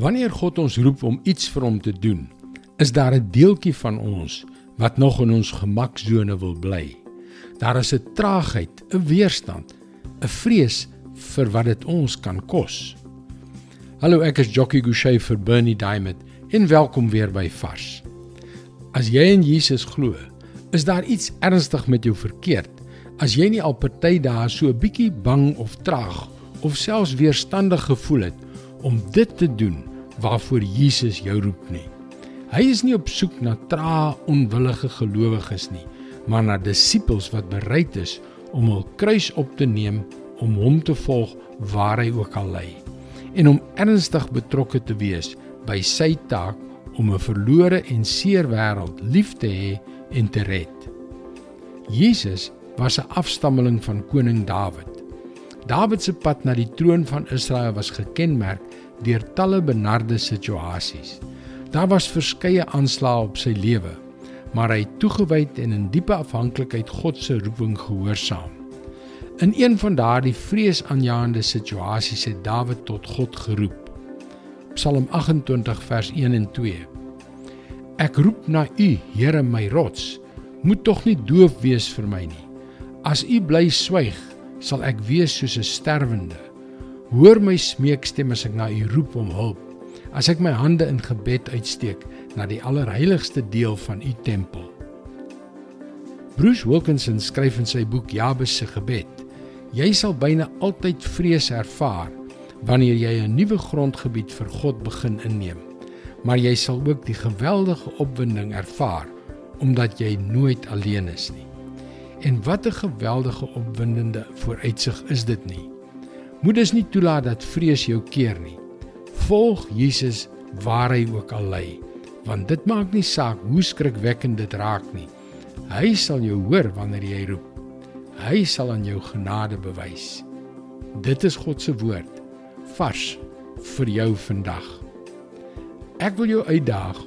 Wanneer God ons roep om iets vir hom te doen, is daar 'n deeltjie van ons wat nog in ons gemaksone wil bly. Daar is 'n traagheid, 'n weerstand, 'n vrees vir wat dit ons kan kos. Hallo, ek is Jockey Gouchee vir Bernie Diamond en welkom weer by Vars. As jy in Jesus glo, is daar iets ernstig met jou verkeerd as jy nie al party dae so 'n bietjie bang of traag of selfs weerstandig gevoel het om dit te doen waarvoor Jesus jou roep nie. Hy is nie op soek na trae onwillige gelowiges nie, maar na disippels wat bereid is om hul kruis op te neem om hom te volg waar hy ook al lê en om ernstig betrokke te wees by sy taak om 'n verlore en seer wêreld lief te hê en te red. Jesus was 'n afstammeling van koning Dawid. Dawid se pad na die troon van Israel was gekenmerk deur talle benarde situasies. Daar was verskeie aanslae op sy lewe, maar hy het toegewyd en in diepe afhanklikheid God se roeping gehoorsaam. In een van daardie vreesaanjaende situasies het Dawid tot God geroep. Psalm 28 vers 1 en 2. Ek roep na U, Here my rots, moet tog nie doof wees vir my nie. As U bly swyg, sal ek wees soos 'n sterwende. Hoor my smeekstem as ek na U roep om hulp. As ek my hande in gebed uitsteek na die allerheiligste deel van U tempel. Bruce Wilkinson skryf in sy boek Jabes se gebed: Jy sal byna altyd vrees ervaar wanneer jy 'n nuwe grondgebied vir God begin inneem. Maar jy sal ook die geweldige opwinding ervaar omdat jy nooit alleen is nie. En wat 'n geweldige opwindende vooruitsig is dit nie. Moet dus nie toelaat dat vrees jou keer nie. Volg Jesus waar hy ook al lê, want dit maak nie saak hoe skrikwekkend dit raak nie. Hy sal jou hoor wanneer jy roep. Hy sal aan jou genade bewys. Dit is God se woord vars vir jou vandag. Ek wil jou uitdaag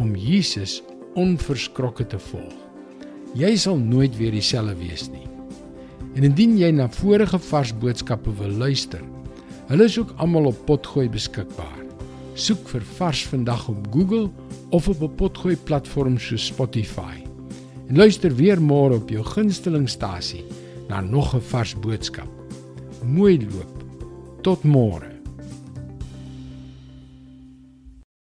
om Jesus onverskrokke te volg. Jy sal nooit weer dieselfde wees nie. En indien jy na vorige vars boodskappe wil luister, hulle is ook almal op Potgooi beskikbaar. Soek vir Vars vandag op Google of op 'n Potgooi platform so Spotify. En luister weer môre op jou gunstelingstasie na nog 'n vars boodskap. Mooi loop. Tot môre.